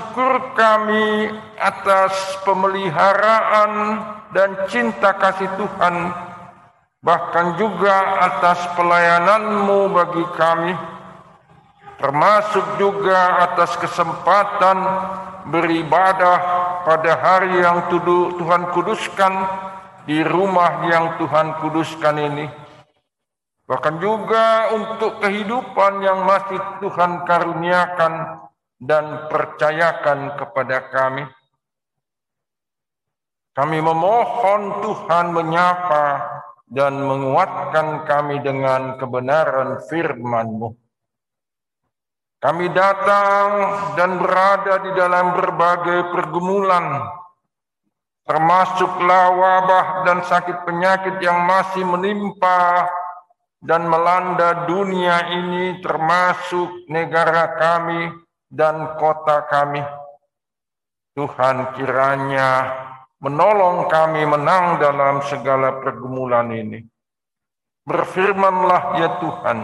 syukur kami atas pemeliharaan dan cinta kasih Tuhan, bahkan juga atas pelayananmu bagi kami, termasuk juga atas kesempatan beribadah pada hari yang Tuhan kuduskan di rumah yang Tuhan kuduskan ini. Bahkan juga untuk kehidupan yang masih Tuhan karuniakan dan percayakan kepada kami. Kami memohon Tuhan menyapa dan menguatkan kami dengan kebenaran firman-Mu. Kami datang dan berada di dalam berbagai pergumulan, termasuklah wabah dan sakit penyakit yang masih menimpa dan melanda dunia ini termasuk negara kami dan kota kami. Tuhan kiranya menolong kami menang dalam segala pergumulan ini. Berfirmanlah ya Tuhan,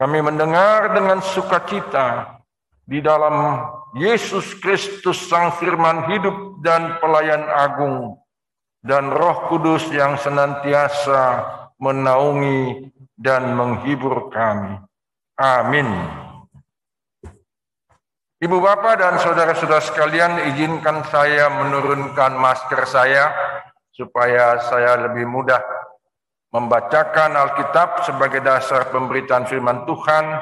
kami mendengar dengan sukacita di dalam Yesus Kristus Sang Firman hidup dan pelayan agung dan Roh Kudus yang senantiasa menaungi dan menghibur kami. Amin. Ibu bapak dan saudara-saudara sekalian, izinkan saya menurunkan masker saya supaya saya lebih mudah membacakan Alkitab sebagai dasar pemberitaan firman Tuhan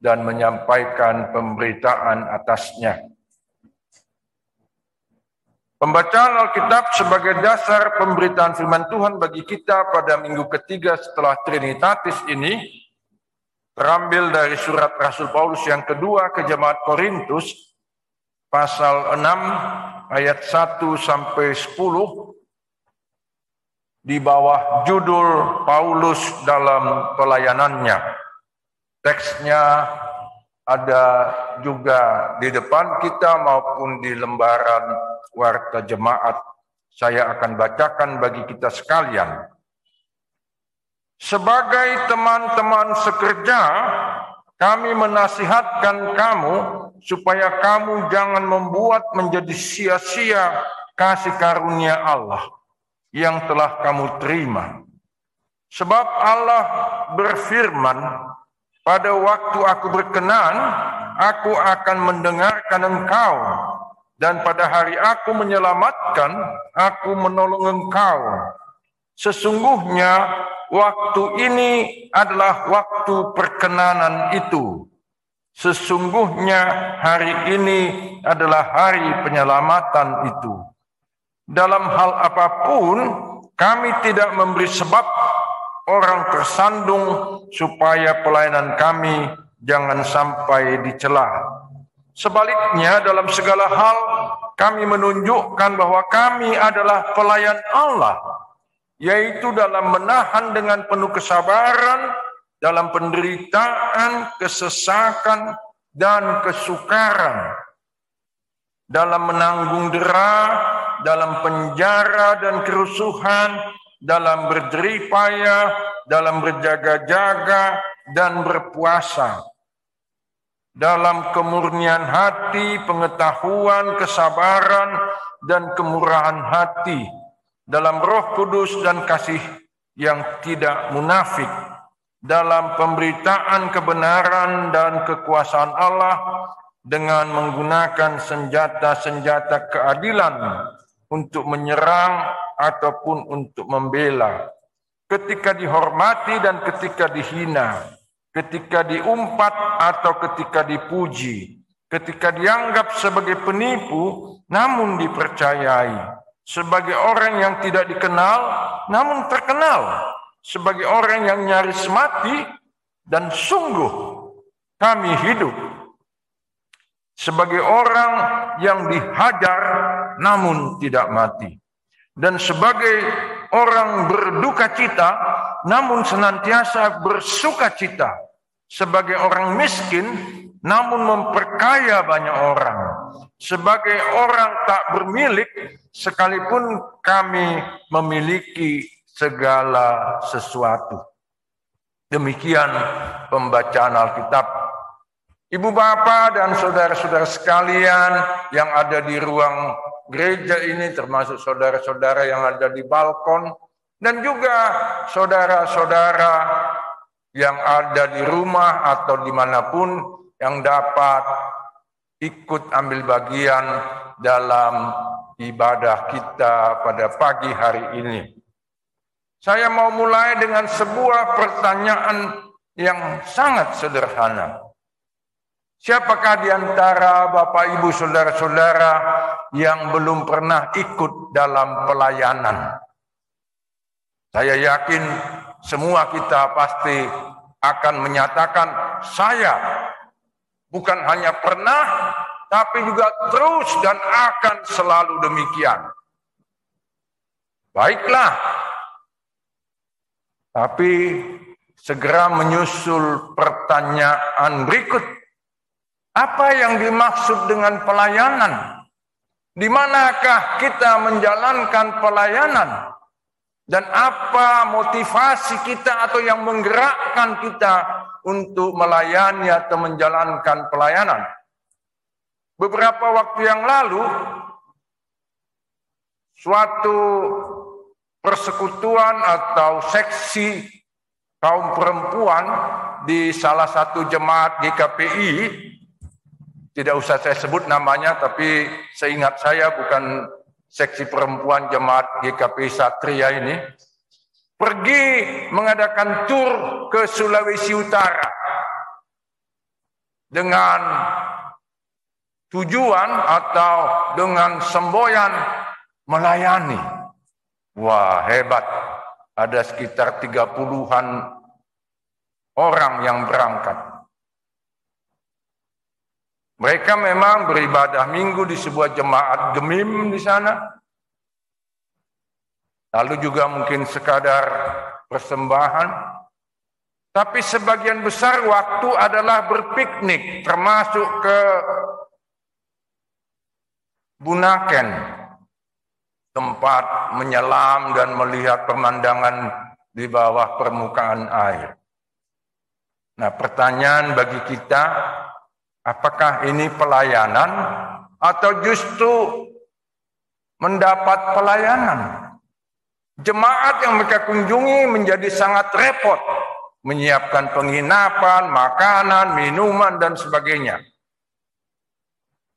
dan menyampaikan pemberitaan atasnya. Pembacaan Alkitab sebagai dasar pemberitaan firman Tuhan bagi kita pada minggu ketiga setelah Trinitatis ini terambil dari surat Rasul Paulus yang kedua ke jemaat Korintus pasal 6 ayat 1 sampai 10 di bawah judul Paulus dalam pelayanannya. Teksnya ada juga di depan kita maupun di lembaran warta jemaat saya akan bacakan bagi kita sekalian. Sebagai teman-teman sekerja, kami menasihatkan kamu supaya kamu jangan membuat menjadi sia-sia kasih karunia Allah yang telah kamu terima. Sebab Allah berfirman, pada waktu aku berkenan, aku akan mendengarkan engkau dan pada hari aku menyelamatkan, aku menolong engkau. Sesungguhnya waktu ini adalah waktu perkenanan itu. Sesungguhnya hari ini adalah hari penyelamatan itu. Dalam hal apa pun, kami tidak memberi sebab orang tersandung supaya pelayanan kami jangan sampai dicela. Sebaliknya dalam segala hal kami menunjukkan bahwa kami adalah pelayan Allah, yaitu dalam menahan dengan penuh kesabaran dalam penderitaan, kesesakan, dan kesukaran, dalam menanggung dera, dalam penjara dan kerusuhan, dalam berjeripaya, dalam berjaga-jaga, dan berpuasa. Dalam kemurnian hati, pengetahuan, kesabaran, dan kemurahan hati, dalam roh kudus dan kasih yang tidak munafik, dalam pemberitaan kebenaran dan kekuasaan Allah dengan menggunakan senjata-senjata keadilan untuk menyerang ataupun untuk membela, ketika dihormati dan ketika dihina, ketika diumpat atau ketika dipuji, ketika dianggap sebagai penipu namun dipercayai, sebagai orang yang tidak dikenal namun terkenal, sebagai orang yang nyaris mati dan sungguh kami hidup. Sebagai orang yang dihajar namun tidak mati. Dan sebagai orang berduka cita namun senantiasa bersuka cita. Sebagai orang miskin namun memperkaya banyak orang. Sebagai orang tak bermilik sekalipun kami memiliki segala sesuatu. Demikian pembacaan Alkitab. Ibu bapak dan saudara-saudara sekalian yang ada di ruang gereja ini termasuk saudara-saudara yang ada di balkon dan juga saudara-saudara yang ada di rumah atau di mana pun yang dapat ikut ambil bagian dalam ibadah kita pada pagi hari ini. Saya mau mulai dengan sebuah pertanyaan yang sangat sederhana. Siapakah di antara Bapak Ibu Saudara-saudara yang belum pernah ikut dalam pelayanan? Saya yakin semua kita pasti akan menyatakan saya bukan hanya pernah tapi juga terus dan akan selalu demikian. Baiklah. Tapi segera menyusul pertanyaan berikut. Apa yang dimaksud dengan pelayanan? Di manakah kita menjalankan pelayanan? Dan apa motivasi kita atau yang menggerakkan kita untuk melayani atau menjalankan pelayanan? Beberapa waktu yang lalu, suatu persekutuan atau seksi kaum perempuan di salah satu jemaat GKPI, tidak usah saya sebut namanya, tapi seingat saya bukan seksi perempuan jemaat GKPI Satria ini, pergi mengadakan tur ke Sulawesi Utara dengan tujuan atau dengan semboyan melayani. Wah, hebat. Ada sekitar 30-an orang yang berangkat. Mereka memang beribadah minggu di sebuah jemaat gemim di sana. Lalu juga mungkin sekadar persembahan. Tapi sebagian besar waktu adalah berpiknik, termasuk ke Bunaken, tempat menyelam dan melihat pemandangan di bawah permukaan air. Nah, pertanyaan bagi kita, apakah ini pelayanan atau justru mendapat pelayanan? Jemaat yang mereka kunjungi menjadi sangat repot menyiapkan penginapan, makanan, minuman, dan sebagainya.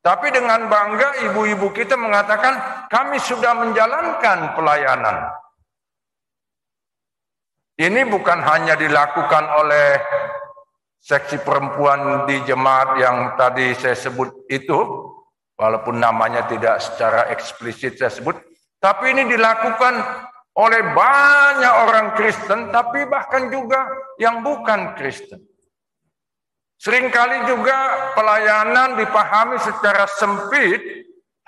Tapi dengan bangga ibu-ibu kita mengatakan kami sudah menjalankan pelayanan. Ini bukan hanya dilakukan oleh seksi perempuan di jemaat yang tadi saya sebut itu, walaupun namanya tidak secara eksplisit saya sebut, tapi ini dilakukan oleh banyak orang Kristen, tapi bahkan juga yang bukan Kristen. Seringkali juga pelayanan dipahami secara sempit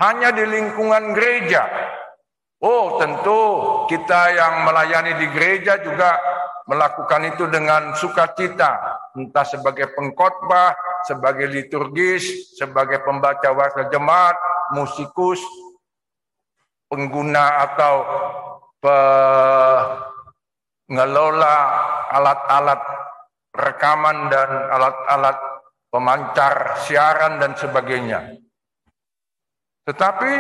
hanya di lingkungan gereja. Oh, tentu kita yang melayani di gereja juga melakukan itu dengan sukacita, entah sebagai pengkhotbah, sebagai liturgis, sebagai pembaca wakil jemaat, musikus, pengguna atau pengelola alat-alat rekaman dan alat-alat pemancar siaran dan sebagainya. Tetapi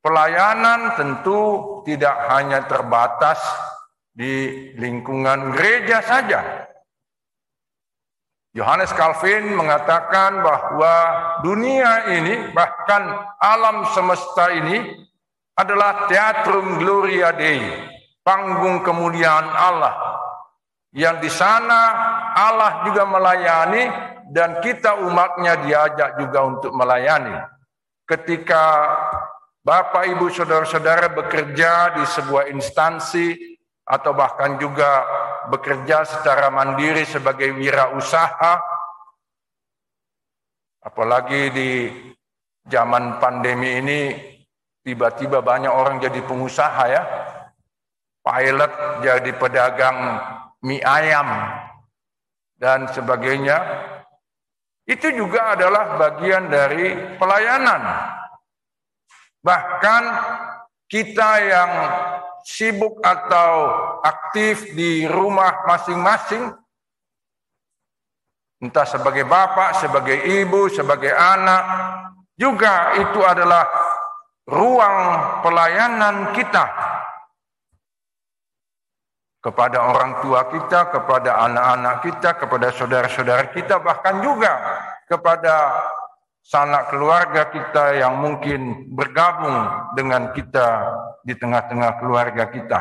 pelayanan tentu tidak hanya terbatas di lingkungan gereja saja. Yohanes Calvin mengatakan bahwa dunia ini bahkan alam semesta ini adalah teatrum gloria dei, panggung kemuliaan Allah yang di sana Allah juga melayani dan kita umatnya diajak juga untuk melayani. Ketika Bapak, Ibu, Saudara-saudara bekerja di sebuah instansi atau bahkan juga bekerja secara mandiri sebagai wirausaha, apalagi di zaman pandemi ini tiba-tiba banyak orang jadi pengusaha ya, pilot jadi pedagang mie ayam, dan sebagainya, itu juga adalah bagian dari pelayanan. Bahkan kita yang sibuk atau aktif di rumah masing-masing, Entah sebagai bapak, sebagai ibu, sebagai anak, juga itu adalah ruang pelayanan kita kepada orang tua kita, kepada anak-anak kita, kepada saudara-saudara kita, bahkan juga kepada sanak keluarga kita yang mungkin bergabung dengan kita di tengah-tengah keluarga kita.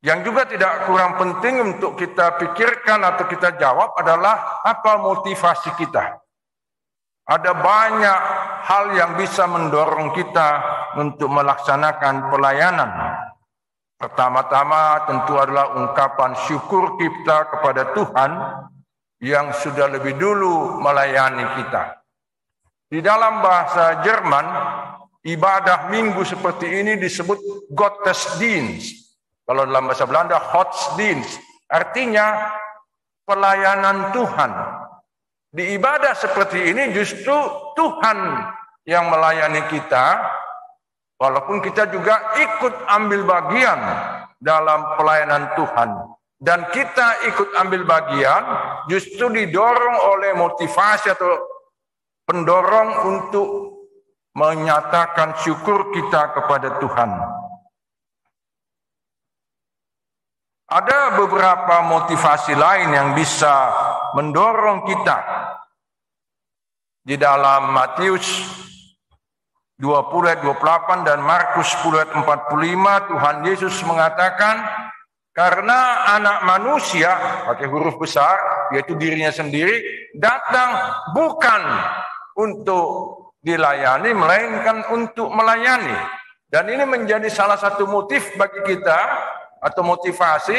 Yang juga tidak kurang penting untuk kita pikirkan atau kita jawab adalah apa motivasi kita. Ada banyak hal yang bisa mendorong kita untuk melaksanakan pelayanan. Pertama-tama tentu adalah ungkapan syukur kita kepada Tuhan yang sudah lebih dulu melayani kita. Di dalam bahasa Jerman, ibadah minggu seperti ini disebut Gottesdienst. Kalau dalam bahasa Belanda, Gottesdienst. Artinya pelayanan Tuhan. Di ibadah seperti ini justru Tuhan yang melayani kita, walaupun kita juga ikut ambil bagian dalam pelayanan Tuhan. Dan kita ikut ambil bagian justru didorong oleh motivasi atau pendorong untuk menyatakan syukur kita kepada Tuhan. Ada beberapa motivasi lain yang bisa mendorong kita di dalam Matius 20 28 dan Markus 10 45 Tuhan Yesus mengatakan karena anak manusia, pakai huruf besar, yaitu dirinya sendiri, datang bukan untuk dilayani, melainkan untuk melayani. Dan ini menjadi salah satu motif bagi kita, atau motivasi,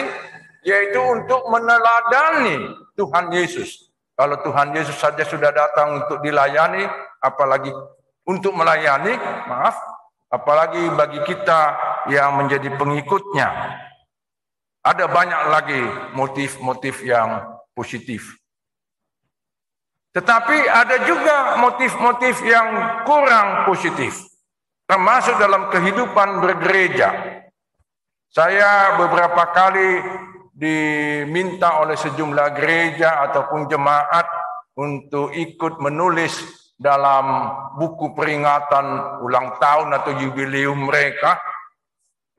yaitu untuk meneladani Tuhan Yesus. Kalau Tuhan Yesus saja sudah datang untuk dilayani, apalagi untuk melayani, maaf, apalagi bagi kita yang menjadi pengikutnya. Ada banyak lagi motif-motif yang positif. Tetapi ada juga motif-motif yang kurang positif. Termasuk dalam kehidupan bergereja. Saya beberapa kali diminta oleh sejumlah gereja ataupun jemaat untuk ikut menulis dalam buku peringatan ulang tahun atau jubileum mereka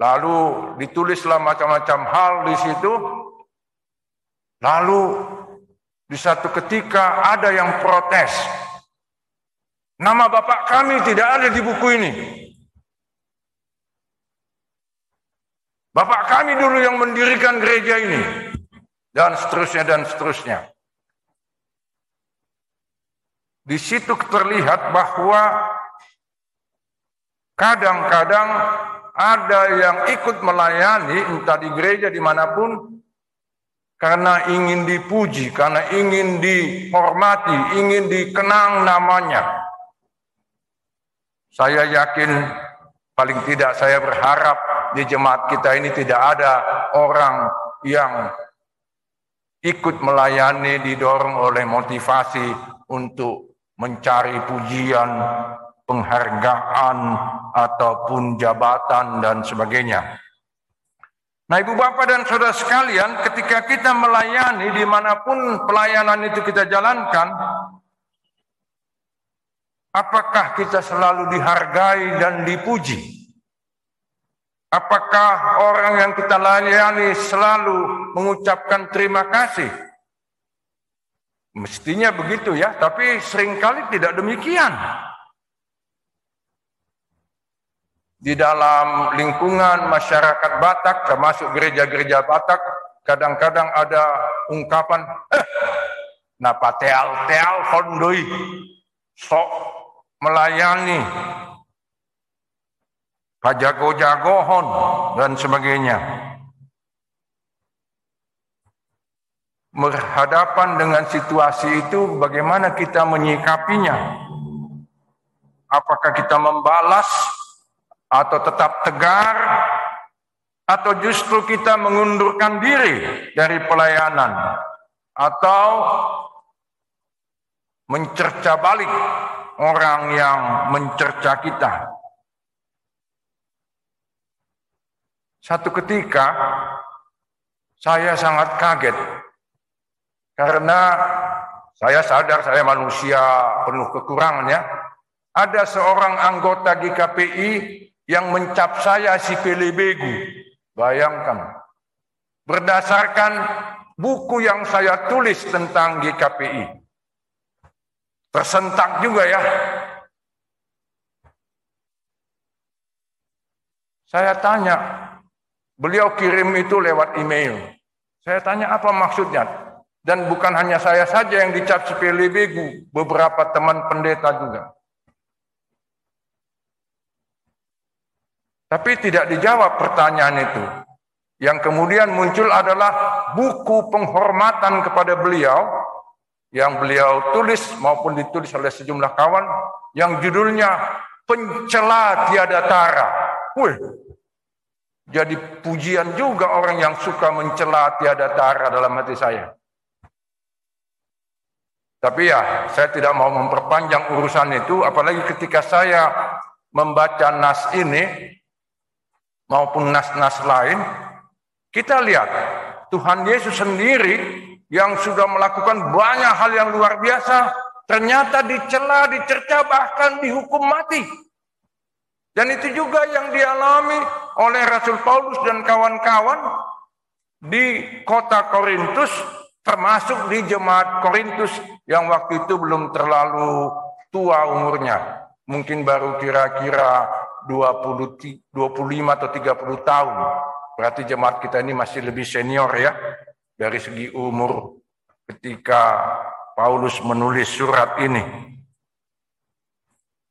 Lalu ditulislah macam-macam hal di situ. Lalu di satu ketika ada yang protes. Nama bapak kami tidak ada di buku ini. Bapak kami dulu yang mendirikan gereja ini. Dan seterusnya dan seterusnya. Di situ terlihat bahwa kadang-kadang ada yang ikut melayani entah di gereja di mana pun karena ingin dipuji, karena ingin dihormati, ingin dikenang namanya. Saya yakin paling tidak saya berharap di jemaat kita ini tidak ada orang yang ikut melayani didorong oleh motivasi untuk mencari pujian, penghargaan ataupun jabatan dan sebagainya. Nah ibu bapak dan saudara sekalian ketika kita melayani di mana pun pelayanan itu kita jalankan, apakah kita selalu dihargai dan dipuji? Apakah orang yang kita layani selalu mengucapkan terima kasih? Mestinya begitu ya, tapi sering kali tidak demikian. di dalam lingkungan masyarakat Batak, termasuk gereja-gereja Batak, kadang-kadang ada ungkapan, eh, napa teal-teal kondoi, sok melayani, kajago-jagohon, dan sebagainya. Berhadapan dengan situasi itu, bagaimana kita menyikapinya? Apakah kita membalas atau tetap tegar atau justru kita mengundurkan diri dari pelayanan atau mencerca balik orang yang mencerca kita. Satu ketika saya sangat kaget Karena saya sadar saya manusia penuh kekurangan ya. Ada seorang anggota GKPI yang mencap saya si pelebegu. Bayangkan. Berdasarkan buku yang saya tulis tentang GKPI. Tersentak juga ya. Saya tanya, beliau kirim itu lewat email. Saya tanya apa maksudnya? Dan bukan hanya saya saja yang dicap sepele begu, beberapa teman pendeta juga. Tapi tidak dijawab pertanyaan itu. Yang kemudian muncul adalah buku penghormatan kepada beliau yang beliau tulis maupun ditulis oleh sejumlah kawan yang judulnya Pencela Tiada Tara. Wih, jadi pujian juga orang yang suka mencela tiada tara dalam hati saya. Tapi ya, saya tidak mau memperpanjang urusan itu, apalagi ketika saya membaca nas ini, maupun nas-nas lain, kita lihat Tuhan Yesus sendiri yang sudah melakukan banyak hal yang luar biasa, ternyata dicela, dicerca, bahkan dihukum mati. Dan itu juga yang dialami oleh Rasul Paulus dan kawan-kawan di kota Korintus, termasuk di jemaat Korintus yang waktu itu belum terlalu tua umurnya. Mungkin baru kira-kira 20, 25 atau 30 tahun. Berarti jemaat kita ini masih lebih senior ya dari segi umur ketika Paulus menulis surat ini.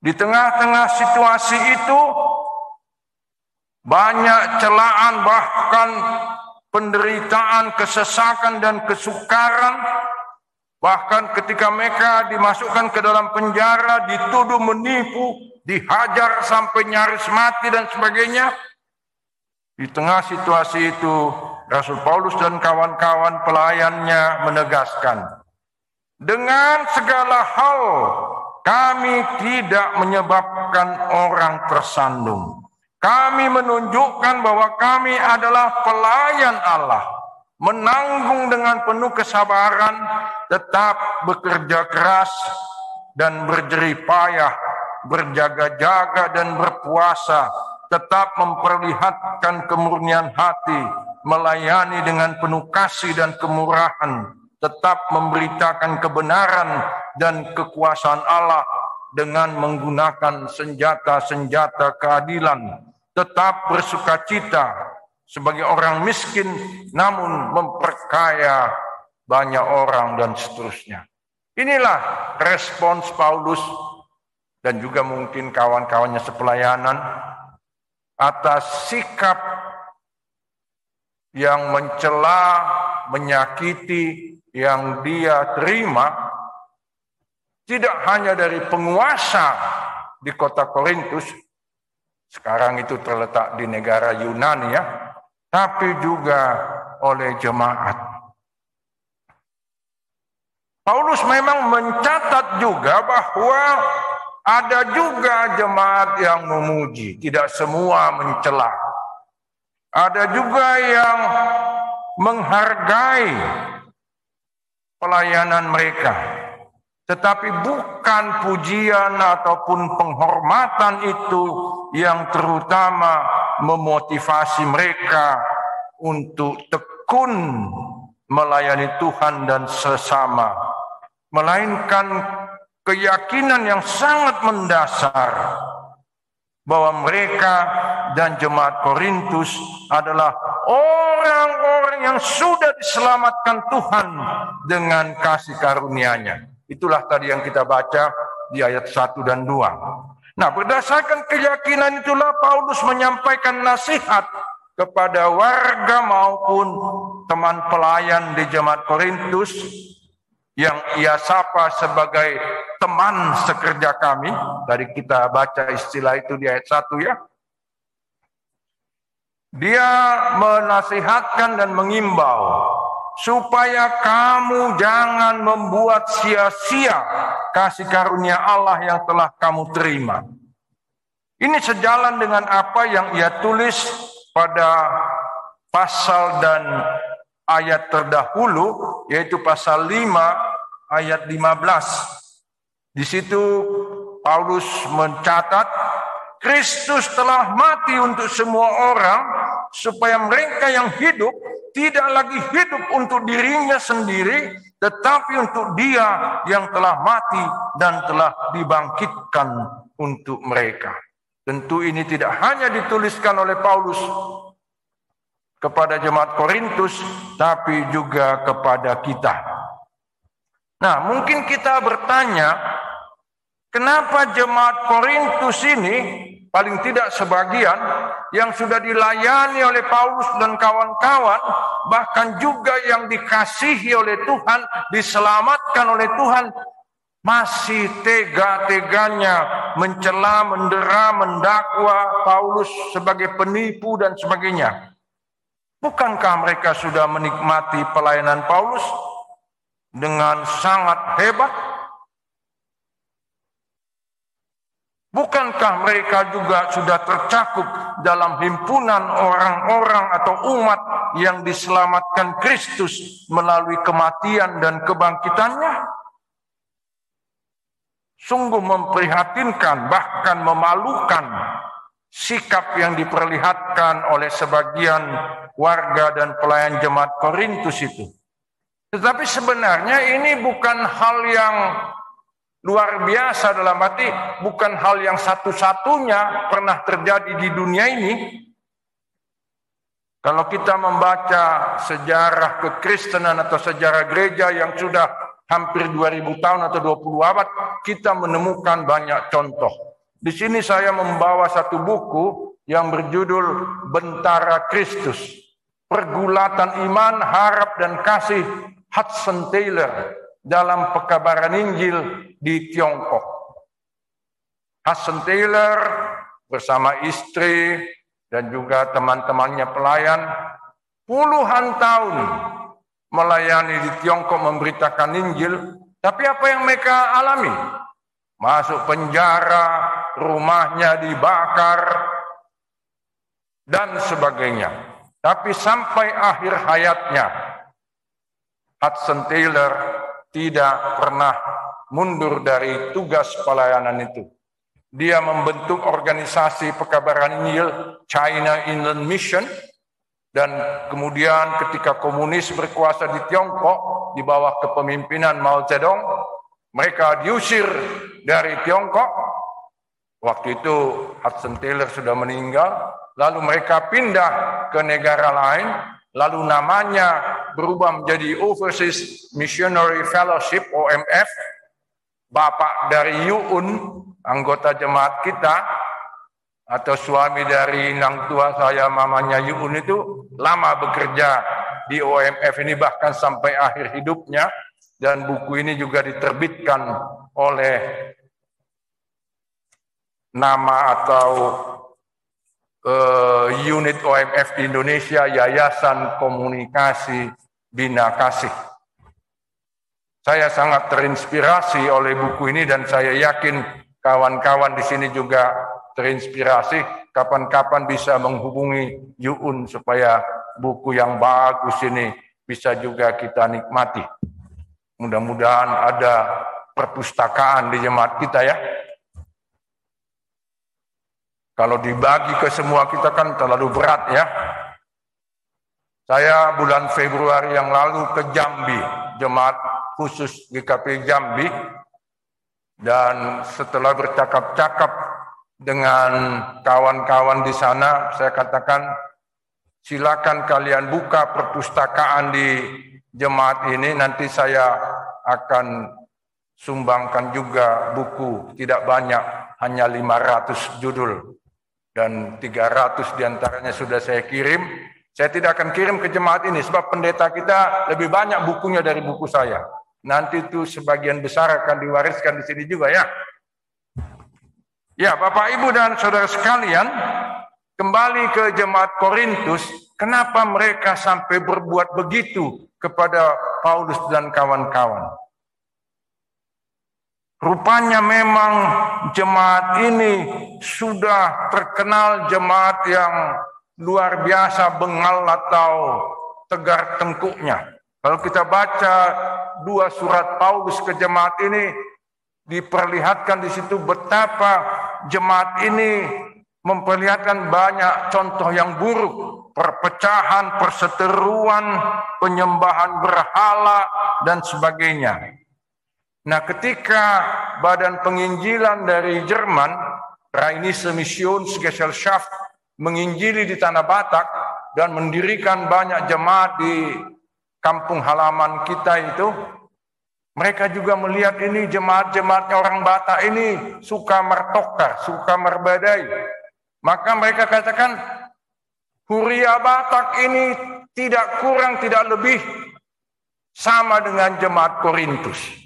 Di tengah-tengah situasi itu banyak celaan bahkan penderitaan, kesesakan dan kesukaran bahkan ketika mereka dimasukkan ke dalam penjara, dituduh menipu, dihajar sampai nyaris mati dan sebagainya. Di tengah situasi itu, Rasul Paulus dan kawan-kawan pelayannya menegaskan, dengan segala hal kami tidak menyebabkan orang tersandung. Kami menunjukkan bahwa kami adalah pelayan Allah, menanggung dengan penuh kesabaran, tetap bekerja keras dan berjerih payah, berjaga-jaga dan berpuasa, tetap memperlihatkan kemurnian hati, melayani dengan penuh kasih dan kemurahan, tetap memberitakan kebenaran dan kekuasaan Allah dengan menggunakan senjata-senjata keadilan, tetap bersuka cita sebagai orang miskin namun memperkaya banyak orang dan seterusnya. Inilah respons Paulus dan juga mungkin kawan-kawannya sepelayanan atas sikap yang mencela, menyakiti, yang dia terima tidak hanya dari penguasa di kota Korintus, sekarang itu terletak di negara Yunani ya, tapi juga oleh jemaat. Paulus memang mencatat juga bahwa ada juga jemaat yang memuji, tidak semua mencela. Ada juga yang menghargai pelayanan mereka. Tetapi bukan pujian ataupun penghormatan itu yang terutama memotivasi mereka untuk tekun melayani Tuhan dan sesama, melainkan keyakinan yang sangat mendasar bahwa mereka dan jemaat Korintus adalah orang-orang yang sudah diselamatkan Tuhan dengan kasih karunia-Nya. Itulah tadi yang kita baca di ayat 1 dan 2. Nah, berdasarkan keyakinan itulah Paulus menyampaikan nasihat kepada warga maupun teman pelayan di jemaat Korintus yang ia sapa sebagai teman sekerja kami. Dari kita baca istilah itu di ayat 1 ya. Dia menasihatkan dan mengimbau supaya kamu jangan membuat sia-sia kasih karunia Allah yang telah kamu terima. Ini sejalan dengan apa yang ia tulis pada pasal dan ayat terdahulu yaitu pasal 5 ayat 15. Di situ Paulus mencatat Kristus telah mati untuk semua orang supaya mereka yang hidup tidak lagi hidup untuk dirinya sendiri tetapi untuk dia yang telah mati dan telah dibangkitkan untuk mereka. Tentu ini tidak hanya dituliskan oleh Paulus kepada jemaat Korintus, tapi juga kepada kita. Nah, mungkin kita bertanya, kenapa jemaat Korintus ini paling tidak sebagian yang sudah dilayani oleh Paulus dan kawan-kawan, bahkan juga yang dikasihi oleh Tuhan, diselamatkan oleh Tuhan, masih tega-teganya mencela, mendera, mendakwa Paulus sebagai penipu dan sebagainya. Bukankah mereka sudah menikmati pelayanan Paulus dengan sangat hebat? Bukankah mereka juga sudah tercakup dalam himpunan orang-orang atau umat yang diselamatkan Kristus melalui kematian dan kebangkitannya? Sungguh memprihatinkan, bahkan memalukan sikap yang diperlihatkan oleh sebagian warga dan pelayan jemaat Korintus itu. Tetapi sebenarnya ini bukan hal yang luar biasa dalam arti bukan hal yang satu-satunya pernah terjadi di dunia ini. Kalau kita membaca sejarah kekristenan atau sejarah gereja yang sudah hampir 2000 tahun atau 20 abad, kita menemukan banyak contoh. Di sini saya membawa satu buku yang berjudul Bentara Kristus. Pergulatan iman, harap dan kasih Hudson Taylor dalam pekabaran Injil di Tiongkok. Hudson Taylor bersama istri dan juga teman-temannya pelayan puluhan tahun melayani di Tiongkok memberitakan Injil, tapi apa yang mereka alami? Masuk penjara, rumahnya dibakar, dan sebagainya. Tapi sampai akhir hayatnya, Hudson Taylor tidak pernah mundur dari tugas pelayanan itu. Dia membentuk organisasi pekabaran Injil China Inland Mission dan kemudian ketika komunis berkuasa di Tiongkok di bawah kepemimpinan Mao Zedong, mereka diusir dari Tiongkok. Waktu itu Hudson Taylor sudah meninggal, lalu mereka pindah ke negara lain, lalu namanya berubah menjadi Overseas Missionary Fellowship OMF. Bapak dari Yuun, anggota jemaat kita, atau suami dari nang tua saya mamanya Yun itu lama bekerja di OMF ini bahkan sampai akhir hidupnya dan buku ini juga diterbitkan oleh nama atau uh, unit OMF di Indonesia Yayasan Komunikasi Bina Kasih. Saya sangat terinspirasi oleh buku ini dan saya yakin kawan-kawan di sini juga terinspirasi, kapan-kapan bisa menghubungi Yuun supaya buku yang bagus ini bisa juga kita nikmati. Mudah-mudahan ada perpustakaan di jemaat kita ya. Kalau dibagi ke semua kita kan terlalu berat ya. Saya bulan Februari yang lalu ke Jambi, jemaat khusus GKP Jambi, dan setelah bercakap-cakap dengan kawan-kawan di sana, saya katakan silakan kalian buka perpustakaan di jemaat ini, nanti saya akan sumbangkan juga buku, tidak banyak, hanya 500 judul. Dan 300 di antaranya sudah saya kirim. Saya tidak akan kirim ke jemaat ini, sebab pendeta kita lebih banyak bukunya dari buku saya. Nanti itu sebagian besar akan diwariskan di sini juga ya. Ya, Bapak Ibu dan Saudara sekalian, kembali ke jemaat Korintus, kenapa mereka sampai berbuat begitu kepada Paulus dan kawan-kawan? Rupanya memang jemaat ini sudah terkenal jemaat yang luar biasa bengal atau tegar tengkuknya. Kalau kita baca dua surat Paulus ke jemaat ini, diperlihatkan di situ betapa jemaat ini memperlihatkan banyak contoh yang buruk, perpecahan, perseteruan, penyembahan berhala, dan sebagainya. Nah ketika badan penginjilan dari Jerman, Rainis Mission Gesellschaft, menginjili di Tanah Batak dan mendirikan banyak jemaat di kampung halaman kita itu, mereka juga melihat ini jemaat-jemaatnya orang Batak ini suka mertokar, suka merbadai. Maka mereka katakan, Huria Batak ini tidak kurang, tidak lebih sama dengan jemaat Korintus.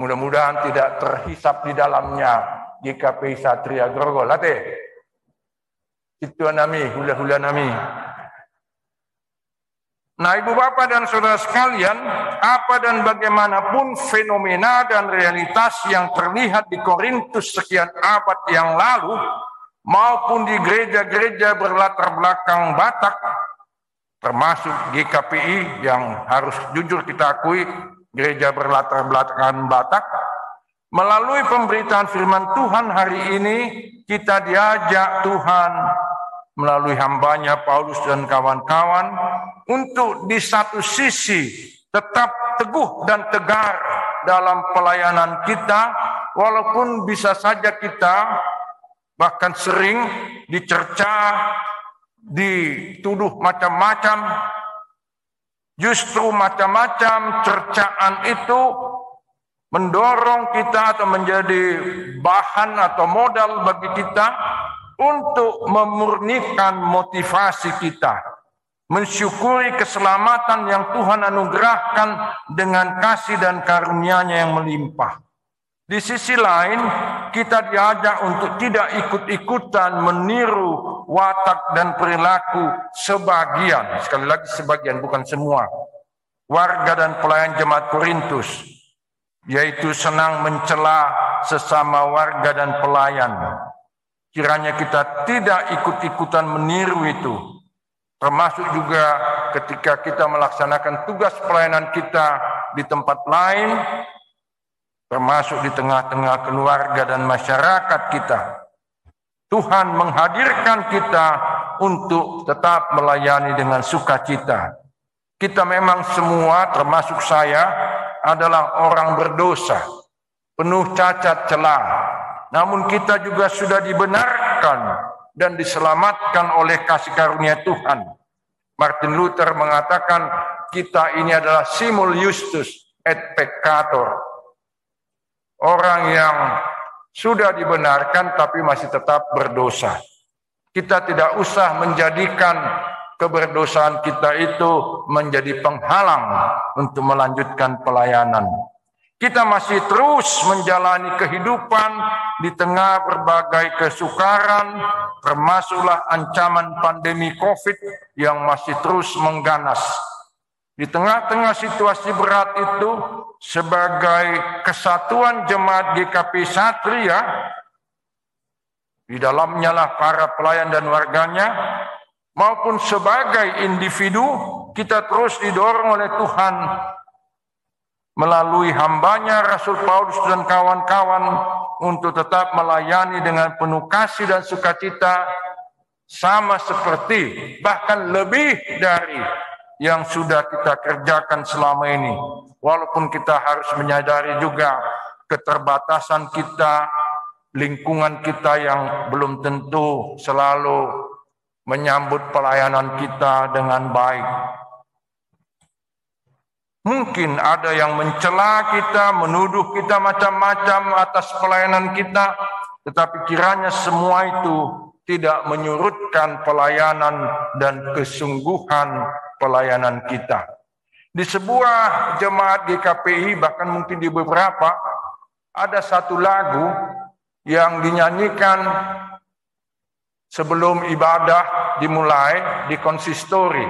Mudah-mudahan tidak terhisap di dalamnya GKP Satria Grogol. Itu nami, hula-hula nami. Nah ibu bapak dan saudara sekalian, apa dan bagaimanapun fenomena dan realitas yang terlihat di Korintus sekian abad yang lalu, maupun di gereja-gereja berlatar belakang Batak, termasuk GKPI yang harus jujur kita akui, gereja berlatar belakang Batak, melalui pemberitaan firman Tuhan hari ini, kita diajak Tuhan melalui hambanya Paulus dan kawan-kawan untuk di satu sisi tetap teguh dan tegar dalam pelayanan kita walaupun bisa saja kita bahkan sering dicerca dituduh macam-macam justru macam-macam cercaan itu mendorong kita atau menjadi bahan atau modal bagi kita untuk memurnikan motivasi kita, mensyukuri keselamatan yang Tuhan anugerahkan dengan kasih dan karunia-Nya yang melimpah. Di sisi lain, kita diajak untuk tidak ikut-ikutan meniru watak dan perilaku sebagian, sekali lagi sebagian bukan semua, warga dan pelayan jemaat Korintus, yaitu senang mencela sesama warga dan pelayan, Kiranya kita tidak ikut-ikutan meniru itu. Termasuk juga ketika kita melaksanakan tugas pelayanan kita di tempat lain, termasuk di tengah-tengah keluarga dan masyarakat kita. Tuhan menghadirkan kita untuk tetap melayani dengan sukacita. Kita memang semua, termasuk saya, adalah orang berdosa, penuh cacat celah, namun kita juga sudah dibenarkan dan diselamatkan oleh kasih karunia Tuhan. Martin Luther mengatakan kita ini adalah simul justus et peccator. Orang yang sudah dibenarkan tapi masih tetap berdosa. Kita tidak usah menjadikan keberdosaan kita itu menjadi penghalang untuk melanjutkan pelayanan. Kita masih terus menjalani kehidupan di tengah berbagai kesukaran, termasuklah ancaman pandemi COVID yang masih terus mengganas. Di tengah-tengah situasi berat itu, sebagai kesatuan jemaat GKP Satria, di dalamnya lah para pelayan dan warganya, maupun sebagai individu, kita terus didorong oleh Tuhan melalui hambanya Rasul Paulus dan kawan-kawan untuk tetap melayani dengan penuh kasih dan sukacita sama seperti bahkan lebih dari yang sudah kita kerjakan selama ini. Walaupun kita harus menyadari juga keterbatasan kita, lingkungan kita yang belum tentu selalu menyambut pelayanan kita dengan baik. Mungkin ada yang mencela kita, menuduh kita macam-macam atas pelayanan kita, tetapi kiranya semua itu tidak menyurutkan pelayanan dan kesungguhan pelayanan kita. Di sebuah jemaat GKPI, bahkan mungkin di beberapa, ada satu lagu yang dinyanyikan sebelum ibadah dimulai di konsistori.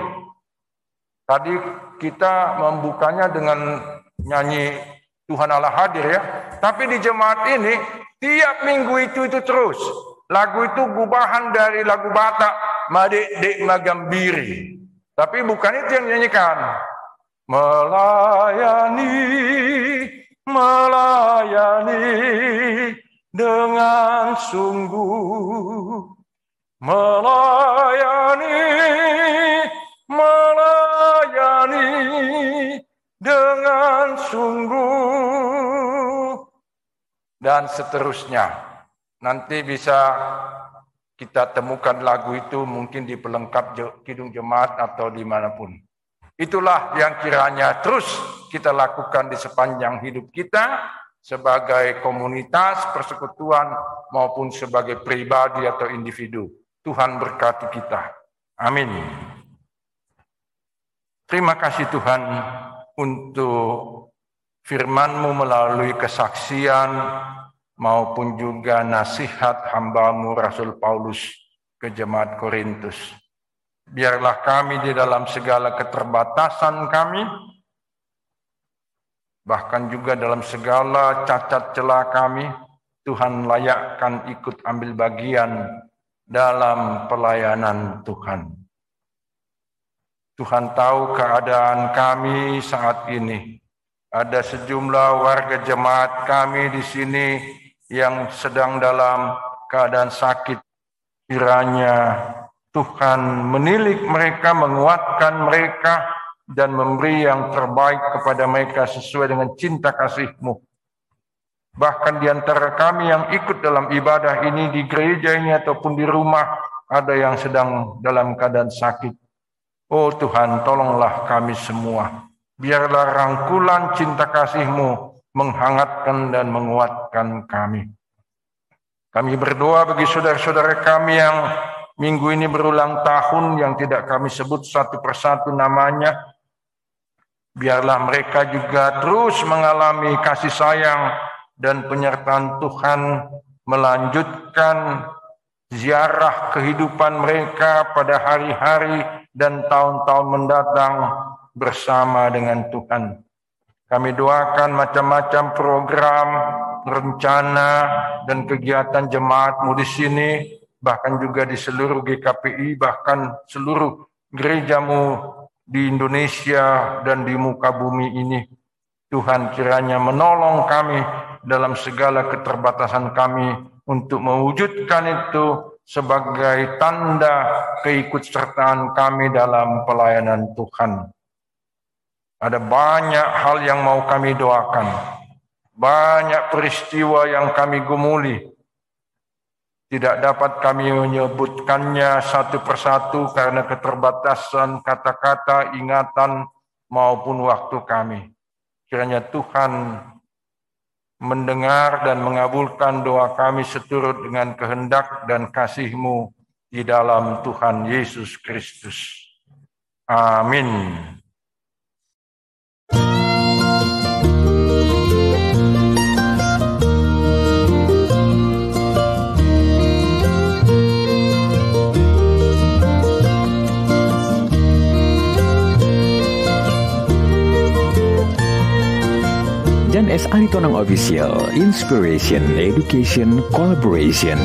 Tadi kita membukanya dengan nyanyi Tuhan Allah hadir ya. Tapi di jemaat ini tiap minggu itu itu terus. Lagu itu gubahan dari lagu Batak Madik Dek Magambiri. Tapi bukan itu yang nyanyikan. melayani, melayani dengan sungguh, melayani, melayani dengan sungguh, dan seterusnya. Nanti bisa kita temukan lagu itu mungkin di pelengkap Kidung Jemaat atau di mana pun. Itulah yang kiranya terus kita lakukan di sepanjang hidup kita sebagai komunitas persekutuan maupun sebagai pribadi atau individu. Tuhan berkati kita. Amin. Terima kasih Tuhan untuk firman-Mu melalui kesaksian maupun juga nasihat hambamu Rasul Paulus ke jemaat Korintus. Biarlah kami di dalam segala keterbatasan kami, bahkan juga dalam segala cacat celah kami, Tuhan layakkan ikut ambil bagian dalam pelayanan Tuhan. Tuhan tahu keadaan kami saat ini. Ada sejumlah warga jemaat kami di sini yang sedang dalam keadaan sakit. Kiranya Tuhan menilik mereka, menguatkan mereka, dan memberi yang terbaik kepada mereka sesuai dengan cinta kasih-Mu. Bahkan di antara kami yang ikut dalam ibadah ini di gereja ini ataupun di rumah, ada yang sedang dalam keadaan sakit. Oh Tuhan, tolonglah kami semua. Biarlah rangkulan cinta kasih-Mu menghangatkan dan menguatkan kami. Kami berdoa bagi saudara-saudara kami yang minggu ini berulang tahun yang tidak kami sebut satu persatu namanya. Biarlah mereka juga terus mengalami kasih sayang dan penyertaan Tuhan melanjutkan ziarah kehidupan mereka pada hari-hari dan tahun-tahun mendatang bersama dengan Tuhan. Kami doakan macam-macam program, rencana, dan kegiatan jemaatmu di sini, bahkan juga di seluruh GKPI, bahkan seluruh gerejamu di Indonesia dan di muka bumi ini. Tuhan kiranya menolong kami dalam segala keterbatasan kami untuk mewujudkan itu sebagai tanda keikutsertaan kami dalam pelayanan Tuhan. Ada banyak hal yang mau kami doakan. Banyak peristiwa yang kami gumuli. Tidak dapat kami menyebutkannya satu persatu karena keterbatasan kata-kata, ingatan, maupun waktu kami. Kiranya Tuhan mendengar dan mengabulkan doa kami seturut dengan kehendak dan kasih-Mu di dalam Tuhan Yesus Kristus. Amin. Dan S. Aritonang Official, Inspiration, Education, Collaboration.